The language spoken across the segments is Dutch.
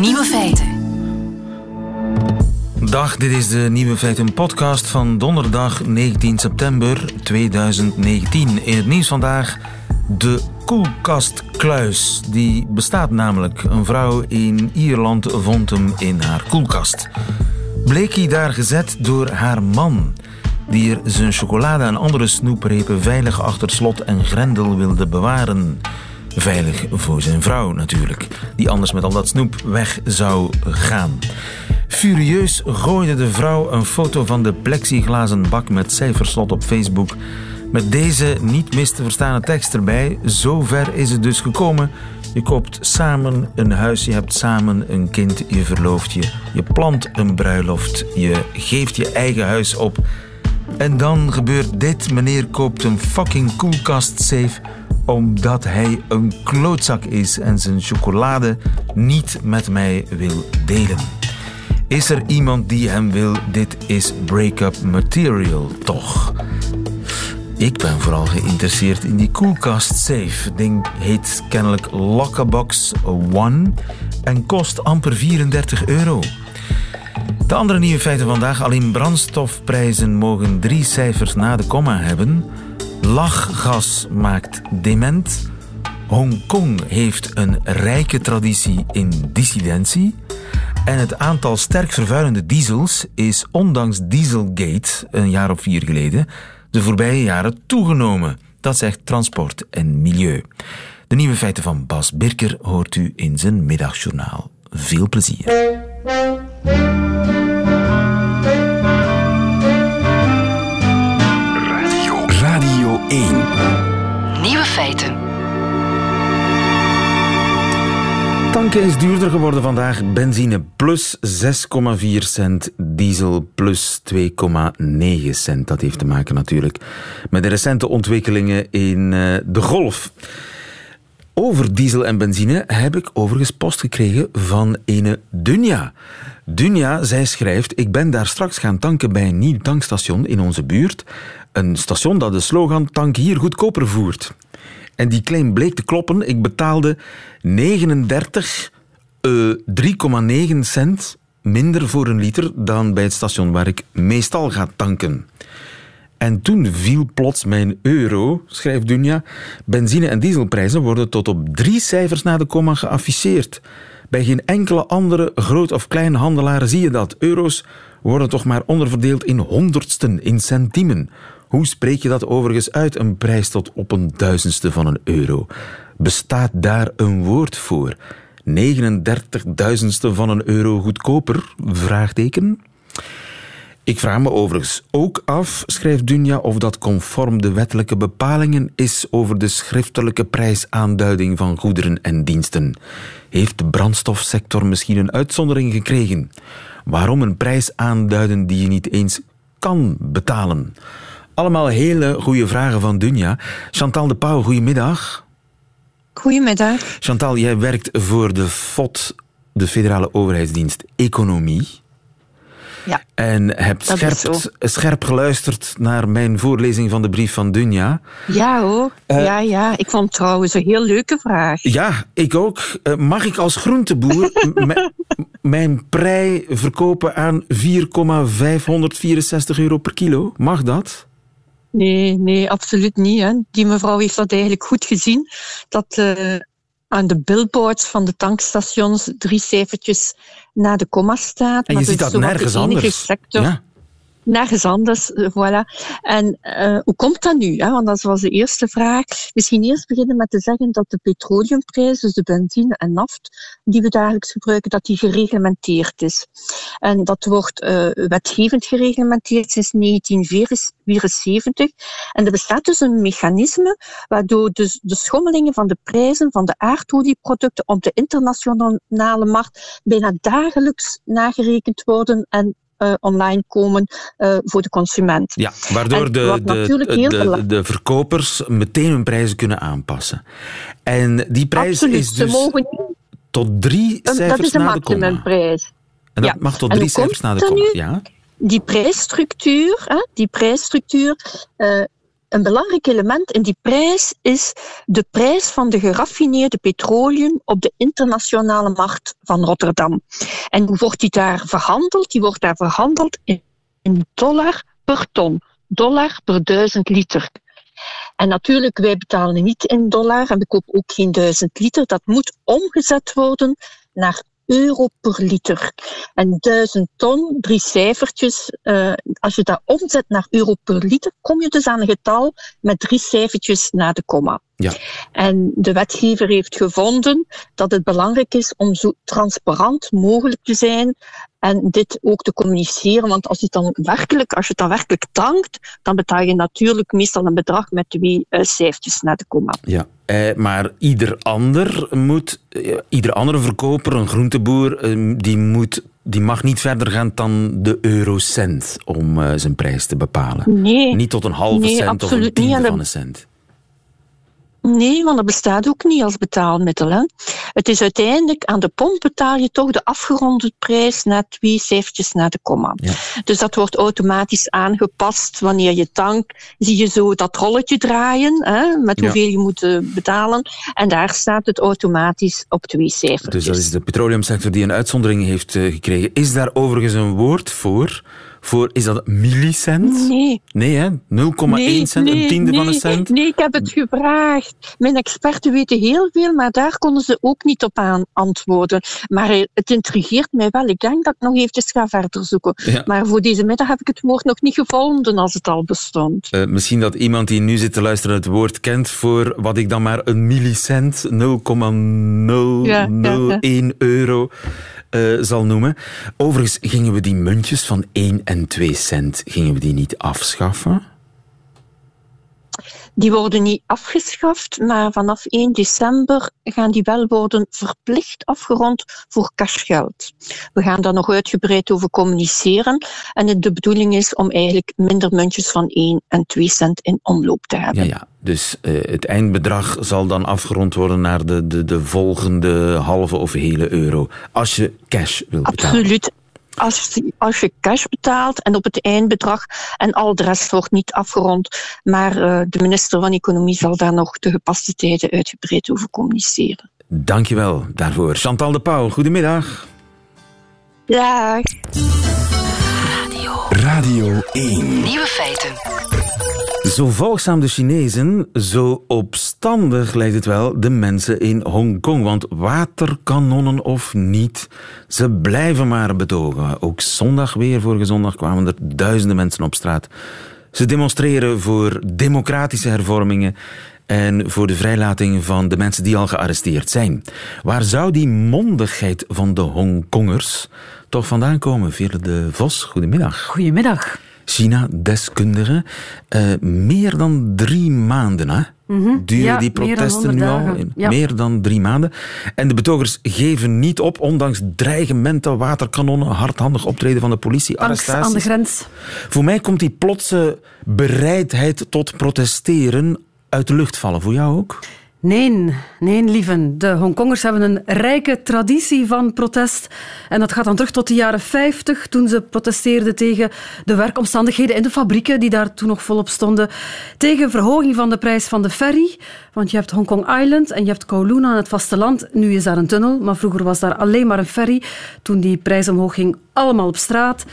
Nieuwe feiten. Dag, dit is de Nieuwe Feiten podcast van donderdag 19 september 2019. In het nieuws vandaag de koelkastkluis. Die bestaat namelijk. Een vrouw in Ierland vond hem in haar koelkast. Bleek hij daar gezet door haar man, die er zijn chocolade en andere snoeprepen veilig achter slot en grendel wilde bewaren. Veilig voor zijn vrouw natuurlijk, die anders met al dat snoep weg zou gaan. Furieus gooide de vrouw een foto van de plexiglazen bak met cijferslot op Facebook. Met deze niet mis te verstaande tekst erbij. Zover is het dus gekomen. Je koopt samen een huis, je hebt samen een kind, je verlooft je. Je plant een bruiloft, je geeft je eigen huis op. En dan gebeurt dit. Meneer koopt een fucking koelkast safe omdat hij een klootzak is en zijn chocolade niet met mij wil delen. Is er iemand die hem wil? Dit is break-up material, toch? Ik ben vooral geïnteresseerd in die koelkast safe. Ding heet kennelijk Lockabox One en kost amper 34 euro. De andere nieuwe feiten vandaag. Alleen brandstofprijzen mogen drie cijfers na de komma hebben. Lachgas maakt dement. Hongkong heeft een rijke traditie in dissidentie. En het aantal sterk vervuilende diesels is ondanks Dieselgate een jaar of vier geleden de voorbije jaren toegenomen. Dat zegt Transport en Milieu. De nieuwe feiten van Bas Birker hoort u in zijn middagjournaal. Veel plezier. 1. Nieuwe feiten. Tanken is duurder geworden vandaag. Benzine plus 6,4 cent, diesel plus 2,9 cent. Dat heeft te maken natuurlijk met de recente ontwikkelingen in uh, de golf. Over diesel en benzine heb ik overigens post gekregen van ene Dunja. Dunja, zij schrijft: Ik ben daar straks gaan tanken bij een nieuw tankstation in onze buurt. Een station dat de slogan Tank hier goedkoper voert. En die claim bleek te kloppen. Ik betaalde 39, uh, 3,9 cent minder voor een liter dan bij het station waar ik meestal ga tanken. En toen viel plots mijn euro, schrijft Dunja. Benzine- en dieselprijzen worden tot op drie cijfers na de komma geafficheerd. Bij geen enkele andere groot- of kleine handelaar zie je dat. Euro's worden toch maar onderverdeeld in honderdsten, in centimen. Hoe spreek je dat overigens uit, een prijs tot op een duizendste van een euro? Bestaat daar een woord voor? 39 duizendste van een euro goedkoper? Vraagteken. Ik vraag me overigens ook af, schrijft Dunja, of dat conform de wettelijke bepalingen is over de schriftelijke prijsaanduiding van goederen en diensten. Heeft de brandstofsector misschien een uitzondering gekregen? Waarom een prijs aanduiden die je niet eens kan betalen? Allemaal hele goede vragen van Dunja. Chantal de Pauw, goedemiddag. Goedemiddag. Chantal, jij werkt voor de FOD, de Federale Overheidsdienst Economie. Ja, en hebt scherp, scherp, geluisterd naar mijn voorlezing van de brief van Dunja. Ja hoor, uh, ja, ja. Ik vond het trouwens een heel leuke vraag. Ja, ik ook. Uh, mag ik als groenteboer mijn prei verkopen aan 4,564 euro per kilo? Mag dat? Nee, nee, absoluut niet. Hè. Die mevrouw heeft dat eigenlijk goed gezien. Dat uh, aan de billboards van de tankstations drie cijfertjes na de komma staat. En je ziet dat nergens anders. Sector. Ja nergens anders. Eh, voilà. En uh, hoe komt dat nu? Hè? Want dat was de eerste vraag. Misschien eerst beginnen met te zeggen dat de petroleumprijs, dus de benzine en naft, die we dagelijks gebruiken, dat die gereglementeerd is. En dat wordt uh, wetgevend gereglementeerd sinds 1974. En er bestaat dus een mechanisme waardoor dus de schommelingen van de prijzen van de aardolieproducten op de internationale markt bijna dagelijks nagerekend worden en online komen uh, voor de consument. Ja, waardoor de, de, de, de, verkopers meteen hun prijzen kunnen aanpassen. En die prijs is dus tot drie cijfers dat is de na de komma. maximumprijs. En dat mag tot drie cijfers na de komma, ja? Die prijsstructuur, hè, die prijsstructuur uh, een belangrijk element in die prijs is de prijs van de geraffineerde petroleum op de internationale markt van Rotterdam. En hoe wordt die daar verhandeld? Die wordt daar verhandeld in dollar per ton, dollar per duizend liter. En natuurlijk, wij betalen niet in dollar en we kopen ook geen duizend liter. Dat moet omgezet worden naar euro per liter. En duizend ton, drie cijfertjes, uh, als je dat omzet naar euro per liter, kom je dus aan een getal met drie cijfertjes na de komma. Ja. En de wetgever heeft gevonden dat het belangrijk is om zo transparant mogelijk te zijn en dit ook te communiceren. Want als je, dan werkelijk, als je het dan werkelijk tankt, dan betaal je natuurlijk meestal een bedrag met twee uh, cijfertjes na de komma. Ja, eh, maar ieder ander moet, eh, ieder andere verkoper, een groenteboer, eh, die, moet, die mag niet verder gaan dan de eurocent om uh, zijn prijs te bepalen. Nee. Niet tot een halve cent of een tiende van een cent. Nee, want dat bestaat ook niet als betaalmiddel. Hè. Het is uiteindelijk aan de pomp betaal je toch de afgeronde prijs na twee cijfertjes na de komma. Ja. Dus dat wordt automatisch aangepast wanneer je tankt. Zie je zo dat rolletje draaien hè, met hoeveel je moet eh, betalen. En daar staat het automatisch op twee cijfertjes. Dus dat is de petroleumsector die een uitzondering heeft uh, gekregen. Is daar overigens een woord voor? Voor, is dat millicent? Nee. Nee, hè? 0,1 cent, een tiende van een cent? Nee, ik heb het gevraagd. Mijn experten weten heel veel, maar daar konden ze ook niet op aan antwoorden. Maar het intrigeert mij wel. Ik denk dat ik nog eventjes ga verder zoeken. Maar voor deze middag heb ik het woord nog niet gevonden als het al bestond. Uh, misschien dat iemand die nu zit te luisteren het woord kent voor wat ik dan maar een millicent, 0,001 ja, ja, euro uh, zal noemen. Overigens gingen we die muntjes van 1 en 2 cent gingen we die niet afschaffen? Die worden niet afgeschaft, maar vanaf 1 december gaan die wel worden verplicht afgerond voor cashgeld. We gaan daar nog uitgebreid over communiceren. En de bedoeling is om eigenlijk minder muntjes van 1 en 2 cent in omloop te hebben. Ja, ja. Dus uh, het eindbedrag zal dan afgerond worden naar de, de, de volgende halve of hele euro. Als je cash wil betalen. Absoluut als, als je cash betaalt en op het eindbedrag en al de rest wordt niet afgerond. Maar uh, de minister van Economie zal daar nog de gepaste tijden uitgebreid over communiceren. Dankjewel daarvoor. Chantal de Pauw, goedemiddag. Dag. Radio. Radio 1. Nieuwe feiten. Zo volgzaam de Chinezen, zo opstandig lijkt het wel de mensen in Hongkong. Want waterkanonnen of niet, ze blijven maar betogen. Ook zondag weer, vorige zondag kwamen er duizenden mensen op straat. Ze demonstreren voor democratische hervormingen en voor de vrijlating van de mensen die al gearresteerd zijn. Waar zou die mondigheid van de Hongkongers toch vandaan komen? Veerle de Vos, goedemiddag. Goedemiddag. China-deskundige. Uh, meer dan drie maanden, hè? Mm Duren die protesten nu al? Meer dan drie maanden. En de betogers geven niet op, ondanks dreigementen, waterkanonnen, hardhandig optreden van de politie, Angst arrestaties. aan de grens. Voor mij komt die plotse bereidheid tot protesteren uit de lucht vallen. Voor jou ook? Nee, nee, lieven. De Hongkongers hebben een rijke traditie van protest. En dat gaat dan terug tot de jaren 50, toen ze protesteerden tegen de werkomstandigheden in de fabrieken, die daar toen nog volop stonden. Tegen verhoging van de prijs van de ferry. Want je hebt Hongkong Island en je hebt Kowloon aan het vasteland. Nu is daar een tunnel, maar vroeger was daar alleen maar een ferry. Toen die prijs omhoog ging, allemaal op straat.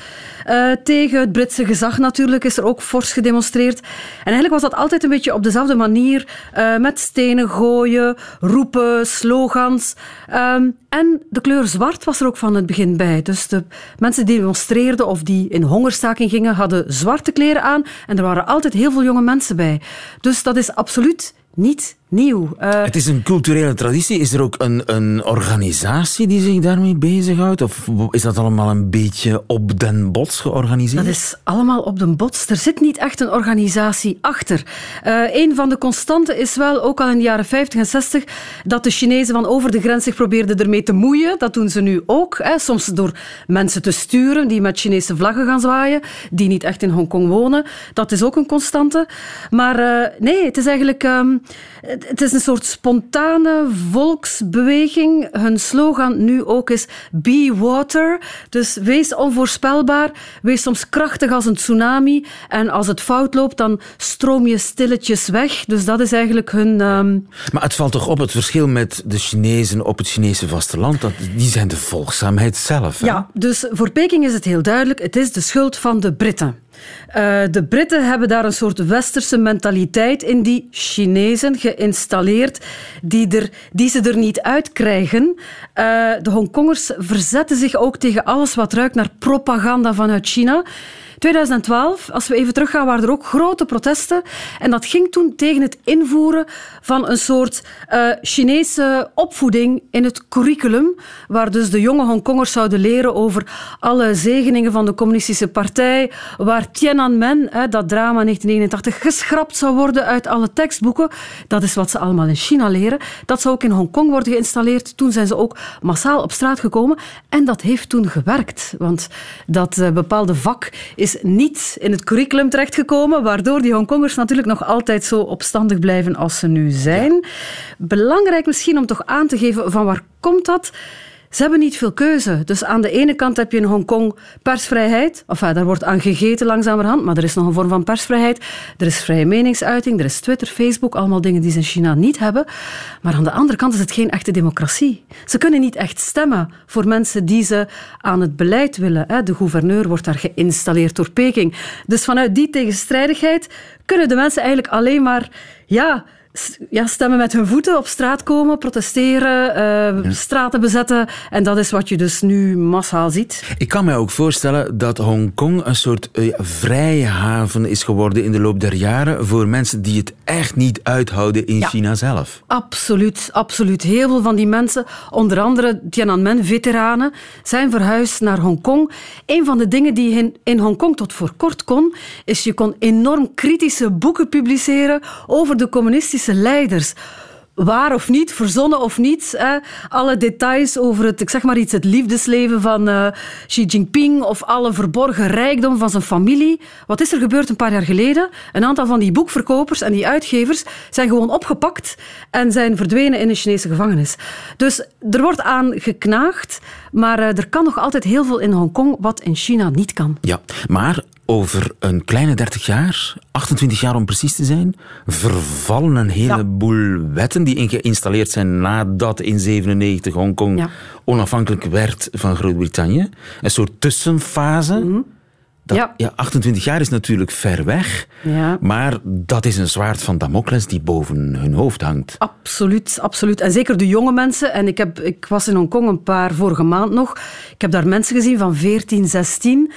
Uh, tegen het Britse gezag natuurlijk is er ook fors gedemonstreerd. En eigenlijk was dat altijd een beetje op dezelfde manier. Uh, met stenen gooien, roepen, slogans. Um, en de kleur zwart was er ook van het begin bij. Dus de mensen die demonstreerden of die in hongerstaking gingen, hadden zwarte kleren aan. En er waren altijd heel veel jonge mensen bij. Dus dat is absoluut niet nieuw. Uh, het is een culturele traditie. Is er ook een, een organisatie die zich daarmee bezighoudt? Of is dat allemaal een beetje op den bots georganiseerd? Dat is allemaal op den bots. Er zit niet echt een organisatie achter. Uh, een van de constanten is wel, ook al in de jaren 50 en 60, dat de Chinezen van over de grens zich probeerden ermee te moeien. Dat doen ze nu ook. Hè. Soms door mensen te sturen die met Chinese vlaggen gaan zwaaien, die niet echt in Hongkong wonen. Dat is ook een constante. Maar uh, nee, het is eigenlijk... Um, het is een soort spontane volksbeweging. Hun slogan nu ook is Be Water. Dus wees onvoorspelbaar, wees soms krachtig als een tsunami. En als het fout loopt, dan stroom je stilletjes weg. Dus dat is eigenlijk hun... Ehm, maar het valt toch op het verschil met de Chinezen op het Chinese vasteland? Dat, die zijn de volgzaamheid zelf. Hè? Ja, dus voor Peking is het heel duidelijk. Het is de schuld van de Britten. Uh, de Britten hebben daar een soort westerse mentaliteit in die Chinezen geïnstalleerd, die, er, die ze er niet uitkrijgen. Uh, de Hongkongers verzetten zich ook tegen alles wat ruikt naar propaganda vanuit China. 2012, als we even teruggaan, waren er ook grote protesten. En dat ging toen tegen het invoeren van een soort uh, Chinese opvoeding in het curriculum, waar dus de jonge Hongkongers zouden leren over alle zegeningen van de communistische partij, waar Tiananmen, hè, dat drama 1989, geschrapt zou worden uit alle tekstboeken. Dat is wat ze allemaal in China leren. Dat zou ook in Hongkong worden geïnstalleerd. Toen zijn ze ook massaal op straat gekomen. En dat heeft toen gewerkt, want dat uh, bepaalde vak is niet in het curriculum terechtgekomen, waardoor die Hongkongers natuurlijk nog altijd zo opstandig blijven als ze nu zijn. Belangrijk misschien om toch aan te geven van waar komt dat? Ze hebben niet veel keuze. Dus aan de ene kant heb je in Hongkong persvrijheid. Enfin, daar wordt aan gegeten langzamerhand, maar er is nog een vorm van persvrijheid. Er is vrije meningsuiting, er is Twitter, Facebook, allemaal dingen die ze in China niet hebben. Maar aan de andere kant is het geen echte democratie. Ze kunnen niet echt stemmen voor mensen die ze aan het beleid willen. De gouverneur wordt daar geïnstalleerd door Peking. Dus vanuit die tegenstrijdigheid kunnen de mensen eigenlijk alleen maar ja, ja, stemmen met hun voeten op straat komen, protesteren, uh, straten bezetten. En dat is wat je dus nu massaal ziet. Ik kan me ook voorstellen dat Hongkong een soort uh, vrije haven is geworden in de loop der jaren voor mensen die het echt niet uithouden in China zelf. Absoluut, absoluut. Heel veel van die mensen, onder andere Tiananmen-veteranen, zijn verhuisd naar Hongkong. Een van de dingen die in, in Hongkong tot voor kort kon, is je kon enorm kritische boeken publiceren over de communistische leiders waar of niet, verzonnen of niet, hè, alle details over het, ik zeg maar iets, het liefdesleven van uh, Xi Jinping of alle verborgen rijkdom van zijn familie. Wat is er gebeurd een paar jaar geleden? Een aantal van die boekverkopers en die uitgevers zijn gewoon opgepakt en zijn verdwenen in een Chinese gevangenis. Dus er wordt aan geknaagd, maar uh, er kan nog altijd heel veel in Hongkong wat in China niet kan. Ja, maar over een kleine 30 jaar, 28 jaar om precies te zijn, vervallen een heleboel wetten die geïnstalleerd zijn nadat in 97 Hongkong onafhankelijk werd van Groot-Brittannië. Een soort tussenfase. Mhm. Dat, ja. ja. 28 jaar is natuurlijk ver weg, ja. maar dat is een zwaard van Damocles die boven hun hoofd hangt. Absoluut, absoluut. En zeker de jonge mensen. En ik, heb, ik was in Hongkong een paar vorige maand nog. Ik heb daar mensen gezien van 14, 16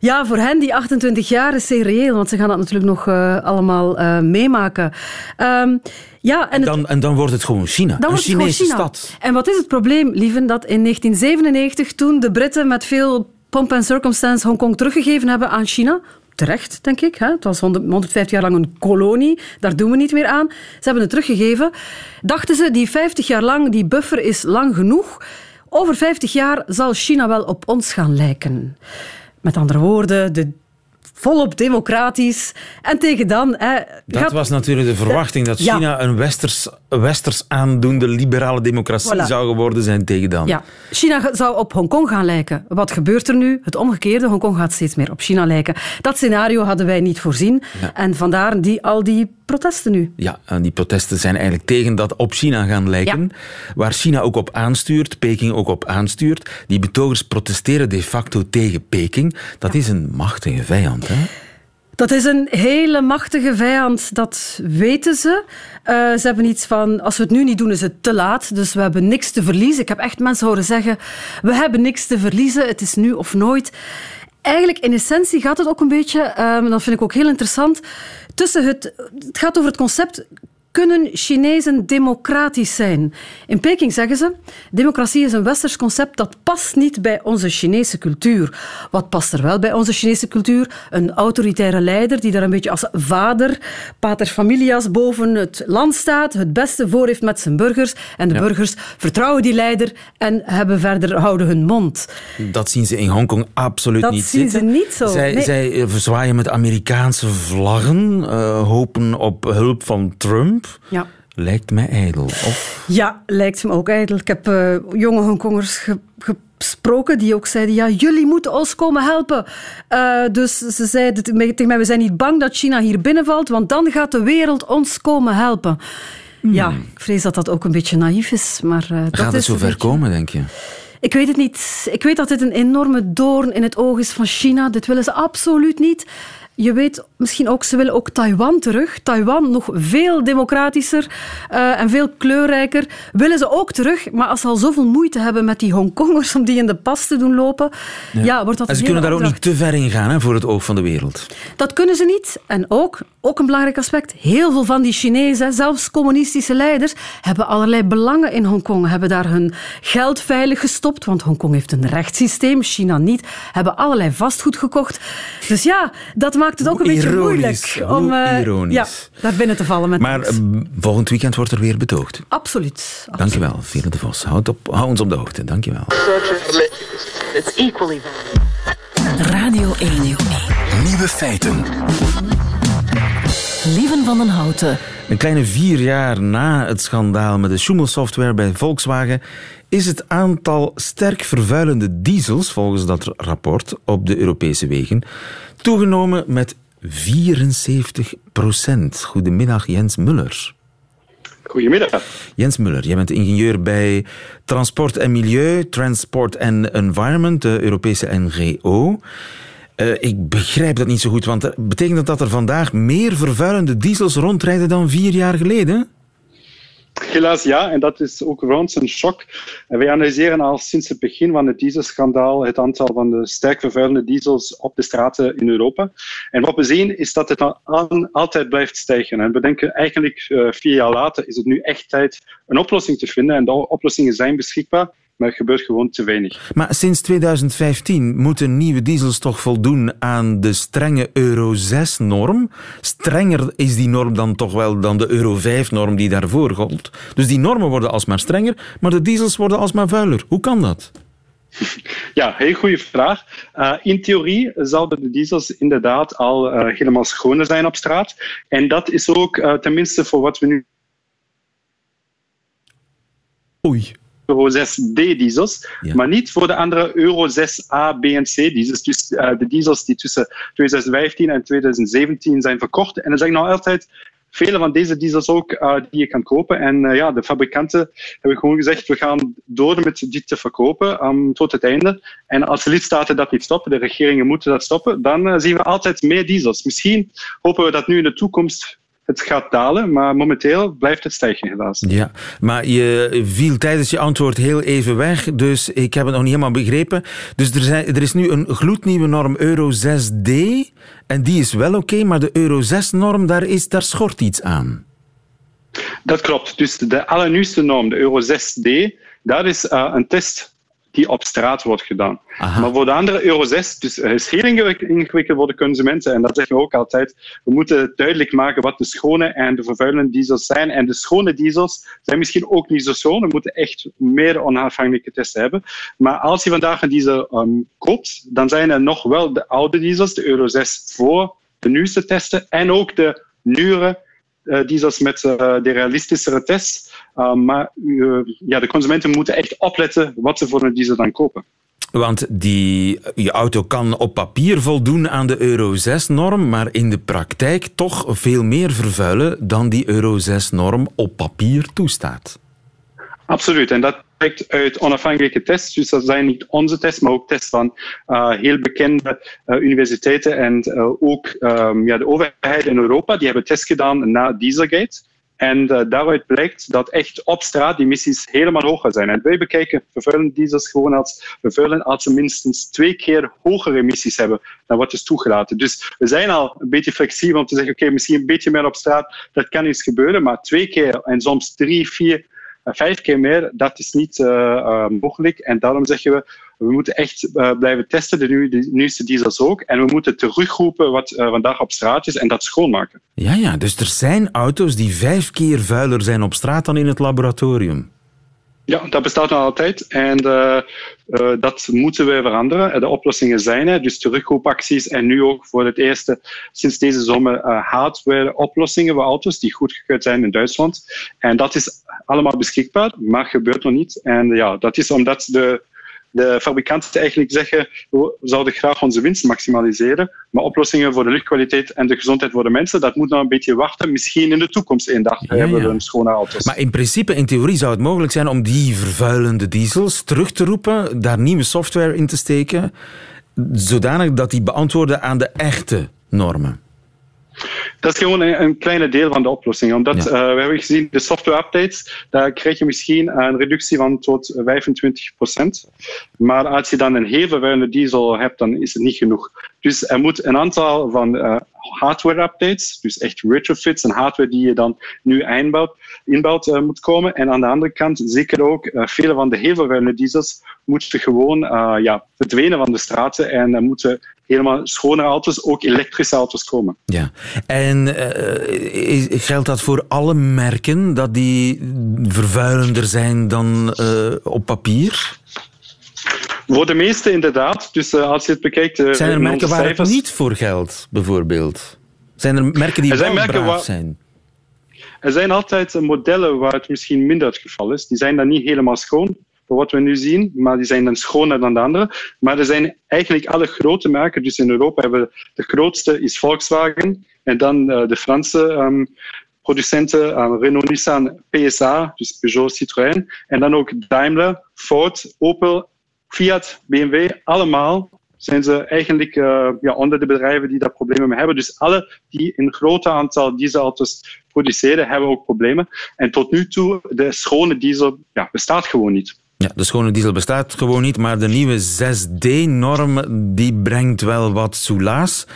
ja, voor hen die 28 jaar is zeer reëel, want ze gaan dat natuurlijk nog uh, allemaal uh, meemaken. Um, ja, en, dan, en dan wordt het gewoon China, dan een Chinese China. stad. En wat is het probleem, lieven, dat in 1997, toen de Britten met veel pomp en circumstance Hongkong teruggegeven hebben aan China, terecht, denk ik. Hè? Het was 150 jaar lang een kolonie, daar doen we niet meer aan. Ze hebben het teruggegeven. Dachten ze, die 50 jaar lang, die buffer is lang genoeg. Over 50 jaar zal China wel op ons gaan lijken. Met andere woorden, de volop democratisch. En tegen dan... Hè, dat was natuurlijk de verwachting, dat China een westers, westers aandoende liberale democratie zou geworden zijn tegen dan. Ja. China zou op Hongkong gaan lijken. Wat gebeurt er nu? Het omgekeerde, Hongkong gaat steeds meer op China lijken. Dat scenario hadden wij niet voorzien. En vandaar die, al die protesten nu. Ja, en die protesten zijn eigenlijk tegen dat op China gaan lijken. Waar China ook op aanstuurt, Peking ook op aanstuurt. Die betogers protesteren de facto tegen Peking. Dat is een machtige vijand. Hè? Dat is een hele machtige vijand, dat weten ze. Uh, ze hebben iets van, als we het nu niet doen, is het te laat. Dus we hebben niks te verliezen. Ik heb echt mensen horen zeggen, we hebben niks te verliezen, het is nu of nooit. Eigenlijk, in essentie gaat het ook een beetje, um, dat vind ik ook heel interessant, tussen het... Het gaat over het concept kunnen Chinezen democratisch zijn? In Peking zeggen ze, democratie is een westers concept dat past niet bij onze Chinese cultuur. Wat past er wel bij onze Chinese cultuur? Een autoritaire leider die daar een beetje als vader, pater familias, boven het land staat, het beste voor heeft met zijn burgers. En de burgers vertrouwen die leider en hebben verder houden hun mond. Dat zien ze in Hongkong absoluut dat niet zien zitten. ze niet zo. Zij, zij verzwaaien met Amerikaanse vlaggen, uh, hopen op hulp van Trump. Ja. lijkt mij ijdel. Of? Ja, lijkt me ook ijdel. Ik heb uh, jonge Hongkongers gesproken die ook zeiden, ja, jullie moeten ons komen helpen. Uh, dus ze zeiden tegen mij, we zijn niet bang dat China hier binnenvalt, want dan gaat de wereld ons komen helpen. Hmm. Ja, ik vrees dat dat ook een beetje naïef is. Maar, uh, Gaat dat het zover komen, denk je? Ik weet het niet. Ik weet dat dit een enorme doorn in het oog is van China. Dit willen ze absoluut niet. Je weet misschien ook, ze willen ook Taiwan terug. Taiwan nog veel democratischer uh, en veel kleurrijker. Willen ze ook terug, maar als ze al zoveel moeite hebben met die Hongkongers om die in de pas te doen lopen, ja, wordt dat En ze kunnen daar ook niet te ver in gaan hè, voor het oog van de wereld. Dat kunnen ze niet. En ook, ook een belangrijk aspect, heel veel van die Chinezen, zelfs communistische leiders, hebben allerlei belangen in Hongkong, hebben daar hun geld veilig gestopt, want Hongkong heeft een rechtssysteem, China niet, hebben allerlei vastgoed gekocht. Dus ja, dat maakt maakt het ook een beetje moeilijk om uh, ja, daar binnen te vallen. Met maar uh, volgend weekend wordt er weer betoogd. Absoluut. absoluut. Dankjewel, Vele de Vos. Houd, op, hou ons op de hoogte. Dankjewel. Radio 1. Nieuwe feiten. Lieven van den Houten. Een kleine vier jaar na het schandaal met de Schumel-software bij Volkswagen is het aantal sterk vervuilende diesels, volgens dat rapport, op de Europese wegen toegenomen met 74 procent. Goedemiddag, Jens Muller. Goedemiddag. Jens Muller, jij bent ingenieur bij Transport en Milieu, Transport and Environment, de Europese NGO. Uh, ik begrijp dat niet zo goed, want betekent dat dat er vandaag meer vervuilende diesels rondrijden dan vier jaar geleden? Helaas ja, en dat is ook voor ons een shock. wij analyseren al sinds het begin van het dieselschandaal het aantal van de sterk vervuilende diesels op de straten in Europa. En wat we zien is dat het dan altijd blijft stijgen. En we denken eigenlijk uh, vier jaar later is het nu echt tijd een oplossing te vinden. En de oplossingen zijn beschikbaar maar het gebeurt gewoon te weinig. Maar sinds 2015 moeten nieuwe diesels toch voldoen aan de strenge Euro 6-norm. Strenger is die norm dan toch wel dan de Euro 5-norm die daarvoor gold. Dus die normen worden alsmaar strenger, maar de diesels worden alsmaar vuiler. Hoe kan dat? Ja, heel goede vraag. Uh, in theorie zouden de diesels inderdaad al uh, helemaal schoner zijn op straat. En dat is ook uh, tenminste voor wat we nu. Oei. Euro 6D-diesels, maar niet voor de andere Euro 6A, B en C diesels. Dus uh, de diesels die tussen 2015 en 2017 zijn verkocht. En er zijn nog altijd vele van deze diesels ook uh, die je kan kopen. En uh, ja, de fabrikanten hebben gewoon gezegd, we gaan door met dit te verkopen um, tot het einde. En als de lidstaten dat niet stoppen, de regeringen moeten dat stoppen, dan zien we altijd meer diesels. Misschien hopen we dat nu in de toekomst het gaat dalen, maar momenteel blijft het stijgen helaas. Ja, maar je viel tijdens je antwoord heel even weg, dus ik heb het nog niet helemaal begrepen. Dus er, zijn, er is nu een gloednieuwe norm Euro 6D en die is wel oké, maar de Euro 6-norm, daar, is, daar schort iets aan. Dat klopt. Dus de allernieuwste norm, de Euro 6D, daar is uh, een test die op straat wordt gedaan. Maar voor de andere Euro 6, dus het is heel ingewikkeld voor de consumenten. En dat zeggen we ook altijd. We moeten duidelijk maken wat de schone en de vervuilende diesels zijn. En de schone diesels zijn misschien ook niet zo schoon. We moeten echt meer onafhankelijke testen hebben. Maar als je vandaag een diesel um, koopt, dan zijn er nog wel de oude diesels, de Euro 6 voor de nieuwste testen. En ook de nieuwere uh, diesels met uh, de realistischere tests. Uh, maar ja, de consumenten moeten echt opletten wat ze voor een diesel dan kopen. Want die, je auto kan op papier voldoen aan de Euro 6-norm, maar in de praktijk toch veel meer vervuilen dan die Euro 6-norm op papier toestaat. Absoluut, en dat blijkt uit onafhankelijke tests. Dus dat zijn niet onze tests, maar ook tests van uh, heel bekende uh, universiteiten en uh, ook um, ja, de overheid in Europa. Die hebben tests gedaan na Dieselgate. En daaruit blijkt dat echt op straat die emissies helemaal hoger zijn. En wij bekijken vervuilende diesels gewoon als vervuilend als ze minstens twee keer hogere emissies hebben dan wat is toegelaten. Dus we zijn al een beetje flexibel om te zeggen, oké, misschien een beetje meer op straat, dat kan iets gebeuren, maar twee keer en soms drie, vier vijf keer meer, dat is niet uh, mogelijk. En daarom zeggen we, we moeten echt uh, blijven testen, de, nu, de, nieuwste diesels ook. En we moeten terugroepen wat vandaag op straat is en dat schoonmaken. Ja, ja, dus er zijn auto's die vijf keer vuiler zijn op straat dan in het laboratorium. Ja, dat bestaat nog altijd en uh, uh, dat moeten we veranderen. De oplossingen zijn er, dus terugkoopacties en nu ook voor het eerste sinds deze zomer uh, hardware-oplossingen voor auto's die goedgekeurd zijn in Duitsland. En dat is allemaal beschikbaar, maar gebeurt nog niet. En ja, dat is omdat de de fabrikanten eigenlijk zeggen, we zouden graag onze winst maximaliseren, maar oplossingen voor de luchtkwaliteit en de gezondheid voor de mensen, dat moet nog een beetje wachten. Misschien in de toekomst een dag hebben we een schone auto's. Maar in principe, in theorie zou het mogelijk zijn om die vervuilende diesels terug te roepen, daar nieuwe software in te steken, zodanig dat die beantwoorden aan de echte normen. Dat is gewoon een, een kleine deel van de oplossing. Omdat ja. uh, we hebben gezien, de software updates, daar krijg je misschien een reductie van tot 25% Maar als je dan een heel vervuilende diesel hebt, dan is het niet genoeg. Dus er moet een aantal van uh, hardware updates, dus echt retrofits en hardware die je dan nu inbouwt, inbouwt uh, moet komen. En aan de andere kant zeker ook vele van de heel vervuilende diesels moeten gewoon ja, verdwenen van de straten en moeten helemaal schone auto's, ook elektrische auto's komen. Ja, en uh, geldt dat voor alle merken dat die vervuilender zijn dan uh, op papier? Voor de meeste inderdaad. Dus uh, als je het bekijkt... Zijn er merken waar cijfers... het niet voor geldt, bijvoorbeeld? Zijn er merken die er zijn wel merken braaf waar... zijn? Er zijn altijd modellen waar het misschien minder het geval is. Die zijn dan niet helemaal schoon wat we nu zien, maar die zijn dan schoner dan de andere. Maar er zijn eigenlijk alle grote merken. Dus in Europa hebben we de grootste is Volkswagen en dan uh, de Franse um, producenten uh, Renault, Nissan, PSA, dus Peugeot, Citroën. En dan ook Daimler, Ford, Opel, Fiat, BMW, allemaal zijn ze eigenlijk uh, ja, onder de bedrijven die daar problemen mee hebben. Dus alle die een groot aantal dieselauto's produceren, hebben ook problemen. En tot nu toe, de schone diesel ja, bestaat gewoon niet. Ja, de schone diesel bestaat gewoon niet, maar de nieuwe 6D-norm die brengt wel wat soelaas.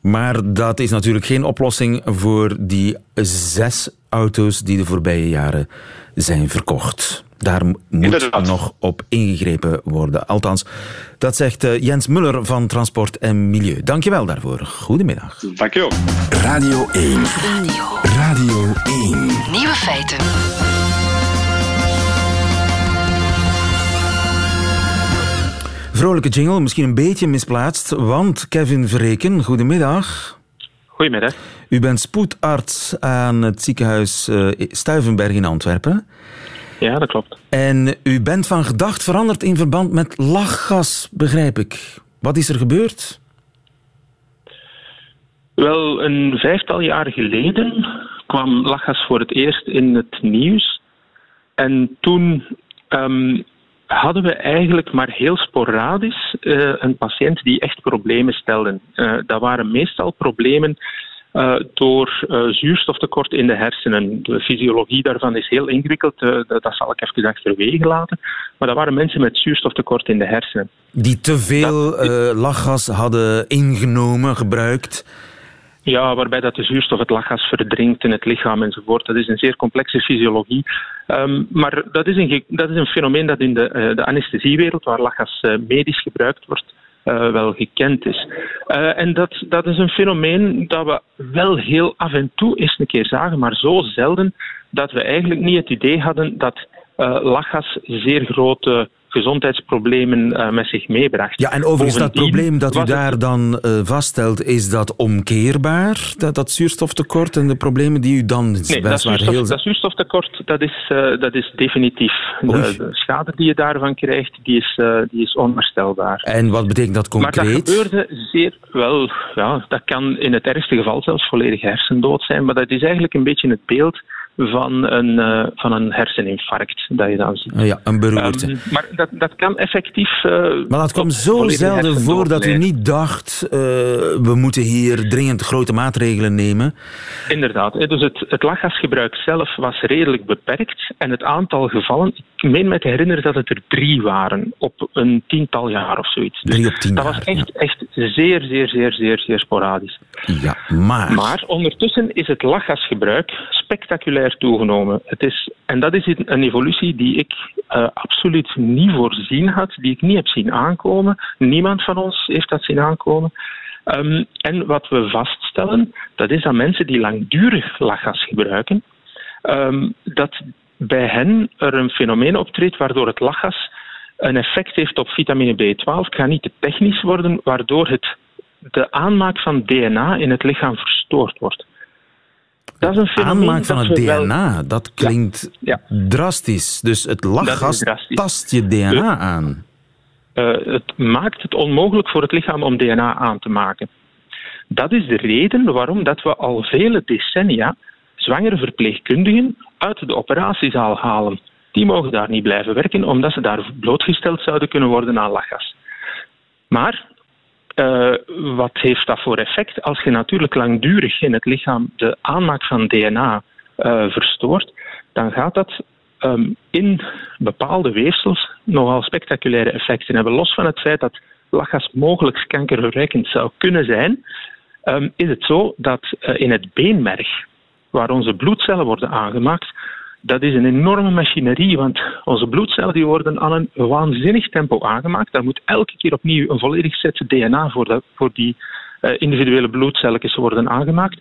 Maar dat is natuurlijk geen oplossing voor die zes auto's die de voorbije jaren zijn verkocht. Daar moet Inderdaad. nog op ingegrepen worden. Althans, dat zegt eh, Jens Muller van Transport en Milieu. Dankjewel daarvoor. Goedemiddag. Dankjewel. Radio 1. Radio 1. Nieuwe feiten. Vrolijke jingle, misschien een beetje misplaatst, want Kevin Verreken, goedemiddag. Goedemiddag. U bent spoedarts aan het ziekenhuis uh, Stuivenberg in Antwerpen. Ja, dat klopt. En u bent van gedacht veranderd in verband met lachgas, begrijp ik. Wat is er gebeurd? Wel, een vijftal jaar geleden kwam lachgas voor het eerst in het nieuws. En toen um, hadden we eigenlijk maar heel sporadisch uh, een patiënt die echt problemen stelde. Uh, dat waren meestal problemen uh, door zuurstoftekort in de hersenen. De fysiologie daarvan is heel ingewikkeld, dat zal ik even achterwege laten. Maar dat waren mensen met zuurstoftekort in de hersenen. Die te veel lachgas hadden ingenomen, gebruikt. Ja, waarbij dat de zuurstof het lachgas verdrinkt in het lichaam enzovoort. Dat is een zeer complexe fysiologie. Um, maar dat is, een, dat is een fenomeen dat in de, uh, de anesthesiewereld, waar lachgas uh, medisch gebruikt wordt, uh, wel gekend is. en dat, dat is een fenomeen dat we wel heel af en toe eens een keer zagen, maar zo zelden dat we eigenlijk niet het idee hadden dat lachgas zeer grote gezondheidsproblemen uh, met zich meebracht. Ja, en overigens dat probleem dat u daar dan uh, vaststelt, is dat omkeerbaar? Dat, dat zuurstoftekort en de problemen die u dan nee, dat, zuurstof, heel... dat zuurstoftekort dat is, uh, dat is definitief. De, de, schade die je daarvan krijgt, die is, die is onherstelbaar. En wat betekent dat concreet? Maar dat gebeurde zeer wel. Ja, dat kan in het ergste geval zelfs volledig hersendood zijn, maar dat is eigenlijk een beetje het beeld van een, uh, van een herseninfarct dat je dan ziet. Ja, een beroerte. Um, maar dat, dat kan effectief... Uh, maar dat komt zo zelden voor dat u niet dacht, uh, we moeten hier dringend grote maatregelen nemen. Inderdaad. Dus het, het lachgasgebruik zelf was redelijk beperkt en het aantal gevallen, ik meen me te herinneren dat het er drie waren op een tiental jaar of zoiets. Dus drie op tien dat jaar, was echt, ja. echt zeer, zeer, zeer, zeer, zeer sporadisch. Ja, maar... Maar ondertussen is het lachgasgebruik spectaculair toegenomen. Het is, en dat is een evolutie die ik uh, absoluut niet voorzien had, die ik niet heb zien aankomen. Niemand van ons heeft dat zien aankomen. Um, en wat we vaststellen, dat is dat mensen die langdurig lachgas gebruiken, um, dat bij hen er een fenomeen optreedt waardoor het lachgas een effect heeft op vitamine B12. Het gaat niet te technisch worden, waardoor het, de aanmaak van DNA in het lichaam verstoord wordt. Dat is een aanmaak van het DNA, dat klinkt ja. drastisch. Dus het lachgas tast je DNA aan. Uh, het maakt het onmogelijk voor het lichaam om DNA aan te maken. Dat is de reden waarom dat we al vele decennia zwangere verpleegkundigen uit de operatiezaal halen. Die mogen daar niet blijven werken, omdat ze daar blootgesteld zouden kunnen worden aan lachgas. Maar uh, wat heeft dat voor effect? Als je natuurlijk langdurig in het lichaam de aanmaak van DNA eh, verstoort, dan gaat dat um, in bepaalde weefsels nogal spectaculaire effecten hebben. Los van het feit dat lachgas mogelijk kankerverwekkend zou kunnen zijn, um, is het zo dat uh, in het beenmerg, waar onze bloedcellen worden aangemaakt, dat is een enorme machinerie, want onze bloedcellen die worden aan een waanzinnig tempo aangemaakt. Daar moet elke keer opnieuw een volledig set DNA voor, dat, voor die uh, individuele bloedcelletjes worden aangemaakt.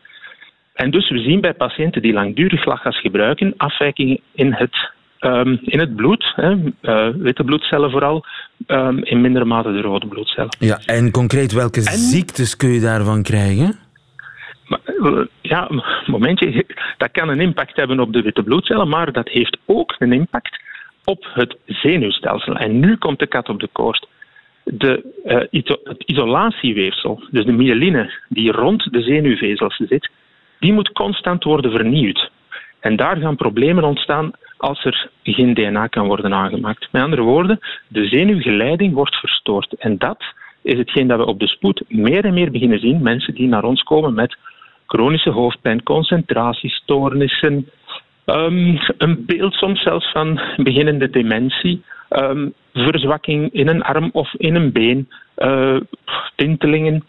En dus we zien bij patiënten die langdurig lachgas gebruiken afwijkingen in het, um, in het bloed, hè, uh, witte bloedcellen vooral, um, in mindere mate de rode bloedcellen. Ja, en concreet welke ziektes kun je daarvan krijgen? Eh, ja, momentje, dat kan een impact hebben op de witte bloedcellen, maar dat heeft ook een impact op het zenuwstelsel. En nu komt de kat op de koord. De, uh, het isolatieweefsel, dus de myeline die rond de zenuwvezels zit, die moet constant worden vernieuwd. En daar gaan problemen ontstaan als er geen DNA kan worden aangemaakt. Met andere woorden, de zenuwgeleiding wordt verstoord. En dat is hetgeen dat we op de spoed meer en meer beginnen zien. Mensen die naar ons komen met chronische hoofdpijn, concentratiestoornissen, um, een beeld soms zelfs van beginnende dementie, um, verzwakking in een arm of in een been, uh, tintelingen.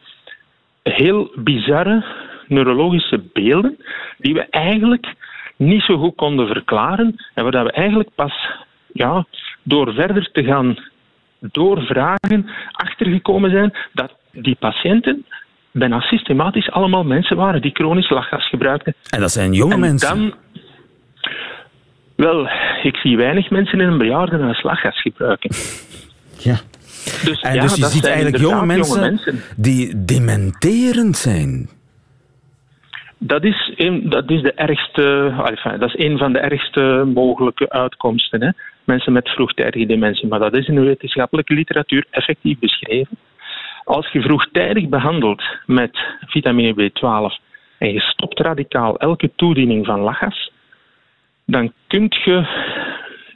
Heel bizarre neurologische beelden die we eigenlijk niet zo goed konden verklaren en waar we eigenlijk pas ja, door verder te gaan doorvragen achtergekomen zijn dat die patiënten bijna systematisch allemaal mensen waren die chronisch lachgas gebruikten. En dat zijn jonge mensen? Dan, wel, ik zie weinig mensen in een bejaardenhuis lachgas gebruiken. Ja. Dus, en ja, dus je ziet eigenlijk jonge mensen, jonge mensen, die dementerend zijn. Dat is, een, dat is de ergste, enfin, dat is een van de ergste mogelijke uitkomsten. Hè. Mensen met vroegtijdige dementie. Maar dat is in de wetenschappelijke literatuur effectief beschreven. Als je vroegtijdig behandelt met vitamine B12 en je stopt radicaal elke toediening van lachgas, dan kun je,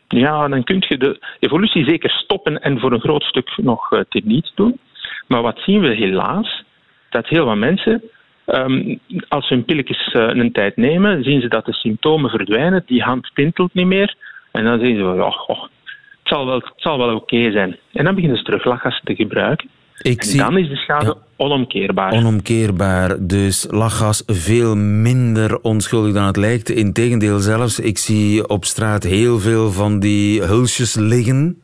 ja, dan kun je de evolutie zeker stoppen en voor een groot stuk nog uh, niet doen. Maar wat zien we helaas? Dat heel wat mensen, um, als ze hun pilletjes uh, een tijd nemen, zien ze dat de symptomen verdwijnen. Die hand tintelt niet meer. En dan zeggen ze, oh, oh, het zal wel, zal wel oké zijn. En dan beginnen ze terug lachgas te gebruiken. Ik en zie, dan is de schade onomkeerbaar. Onomkeerbaar. Dus lachgas veel minder onschuldig dan het lijkt. Integendeel zelfs, ik zie op straat heel veel van die hulsjes liggen.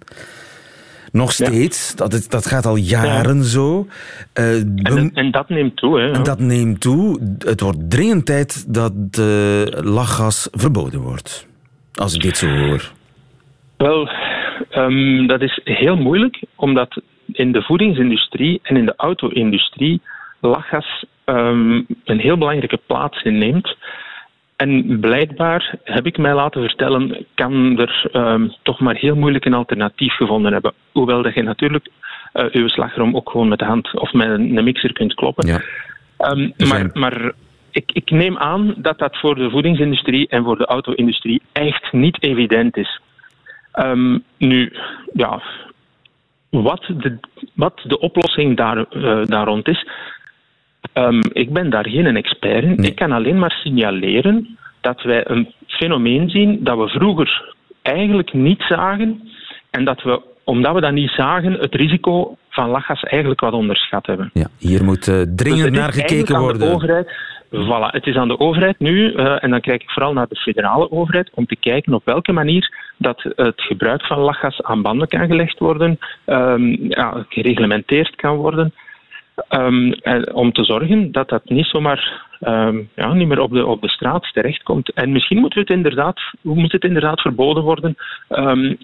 Nog steeds. Dat, dat gaat al jaren zo. Uh, en, en, dat neemt toe. Hè, en dat neemt toe. Het wordt dringend tijd dat uh, lachgas verboden wordt. Als ik dit zo hoor. Wel, um, dat is heel moeilijk, omdat in de voedingsindustrie en in de auto-industrie lachgas um, een heel belangrijke plaats inneemt. En blijkbaar, heb ik mij laten vertellen, kan er um, toch maar heel moeilijk een alternatief gevonden hebben. Hoewel dat je natuurlijk uh, uw slagroom ook gewoon met de hand of met een mixer kunt kloppen. Ja. Um, maar, maar ik, ik, neem aan dat dat voor de voedingsindustrie en voor de auto-industrie echt niet evident is. Um, nu, ja, wat de, wat de oplossing daar, uh, daar rond is, um, ik ben daar geen expert in. Ik kan alleen maar signaleren dat wij een fenomeen zien dat we vroeger eigenlijk niet zagen en dat we, omdat we dat niet zagen, het risico van lachgas eigenlijk wat onderschat hebben. Ja, hier moet uh, dringend dus naar gekeken worden. Voilà, het is aan de overheid nu, uh, en dan kijk ik vooral naar de federale overheid, om te kijken op welke manier dat het gebruik van lachgas aan banden kan gelegd worden, um, ja, gereglementeerd kan worden. Um, om te zorgen dat dat niet zomaar um, ja, niet meer op de, op de straat terechtkomt. En misschien moet het inderdaad, moet het inderdaad verboden worden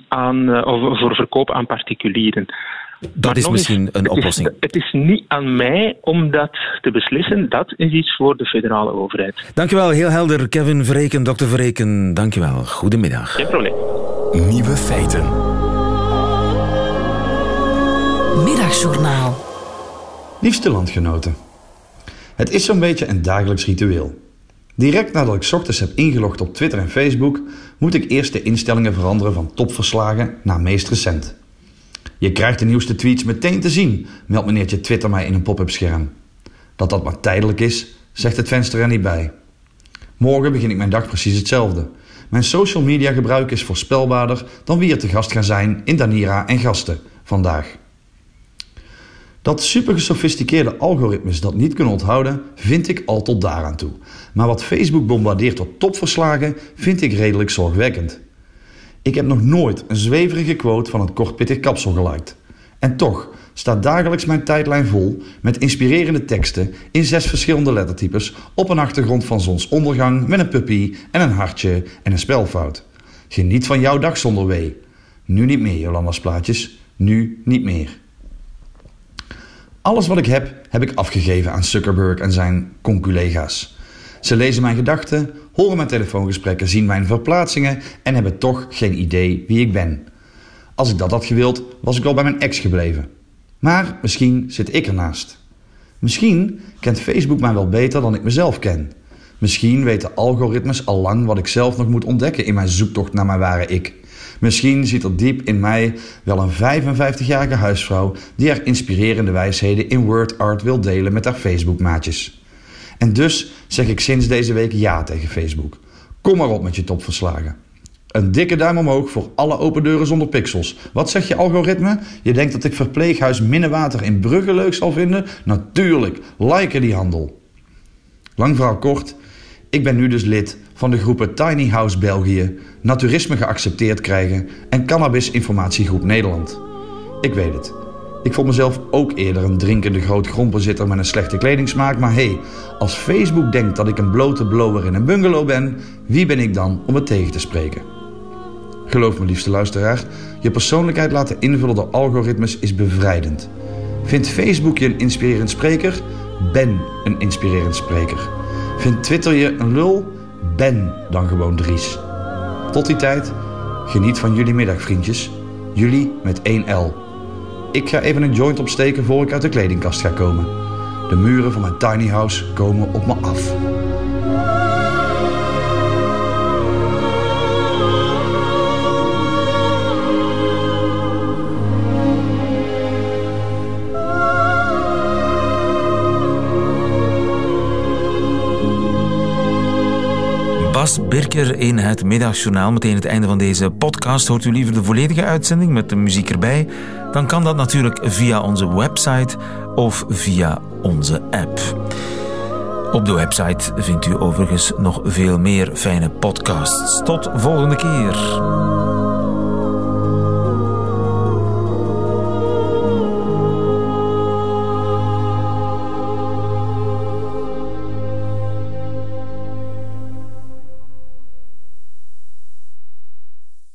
aan, uh, voor verkoop aan particulieren. Dat is misschien een oplossing. Het is, niet aan mij om dat te beslissen. Dat is iets voor de federale overheid. Dankjewel, heel helder. Kevin Verreken, dokter Verreken, dankjewel. Goedemiddag. Geen probleem. Nieuwe feiten. Middagjournaal. Liefste landgenoten. Het is zo'n beetje een dagelijks ritueel. Direct nadat ik ochtends heb ingelogd op Twitter en Facebook, moet ik eerst de instellingen veranderen van topverslagen naar meest recent. Je krijgt de nieuwste tweets meteen te zien, meldt meneertje Twitter mij in een pop-up scherm. Dat dat maar tijdelijk is, zegt het venster er niet bij. Morgen begin ik mijn dag precies hetzelfde. Mijn social media gebruik is voorspelbaarder dan wie er te gast gaan zijn in Danira en Gasten vandaag. Dat super gesofisticeerde algoritmes dat niet kunnen onthouden, vind ik al tot daaraan toe. Maar wat Facebook bombardeert tot topverslagen, vind ik redelijk zorgwekkend. Ik heb nog nooit een zweverige quote van het kortpittig kapsel geliked. En toch staat dagelijks mijn tijdlijn vol met inspirerende teksten in zes verschillende lettertypes op een achtergrond van zonsondergang met een puppy en een hartje en een spelfout. Geniet van jouw dag zonder wee. Nu niet meer, Jolanda's plaatjes. Nu niet meer. Alles wat ik heb, heb ik afgegeven aan Zuckerberg en zijn conculega's. Ze lezen mijn gedachten, horen mijn telefoongesprekken, zien mijn verplaatsingen en hebben toch geen idee wie ik ben. Als ik dat had gewild, was ik al bij mijn ex gebleven. Maar misschien zit ik ernaast. Misschien kent Facebook mij wel beter dan ik mezelf ken. Misschien weten algoritmes al lang wat ik zelf nog moet ontdekken in mijn zoektocht naar mijn ware ik. Misschien zit er diep in mij wel een 55-jarige huisvrouw die haar inspirerende wijsheden in word art wil delen met haar Facebook-maatjes. En dus zeg ik sinds deze week ja tegen Facebook. Kom maar op met je topverslagen. Een dikke duim omhoog voor alle open deuren zonder pixels. Wat zegt je algoritme? Je denkt dat ik verpleeghuis Minnewater in Brugge leuk zal vinden? Natuurlijk, liken die handel. Lang verhaal kort, ik ben nu dus lid van de groepen Tiny House België, Naturisme geaccepteerd krijgen en Cannabis Informatiegroep Nederland. Ik weet het. Ik vond mezelf ook eerder een drinkende groot grondbezitter met een slechte kledingsmaak, maar hey, als Facebook denkt dat ik een blote blower in een bungalow ben, wie ben ik dan om het tegen te spreken? Geloof me, liefste luisteraar, je persoonlijkheid laten invullen door algoritmes is bevrijdend. Vindt Facebook je een inspirerend spreker? Ben een inspirerend spreker. Vindt Twitter je een lul? Ben dan gewoon Dries. Tot die tijd, geniet van jullie middag, vriendjes. Jullie met 1 L. Ik ga even een joint opsteken voor ik uit de kledingkast ga komen. De muren van mijn tiny house komen op me af. Bas Birker in het Middagjournaal. Meteen het einde van deze podcast. Hoort u liever de volledige uitzending met de muziek erbij? Dan kan dat natuurlijk via onze website of via onze app. Op de website vindt u overigens nog veel meer fijne podcasts. Tot volgende keer.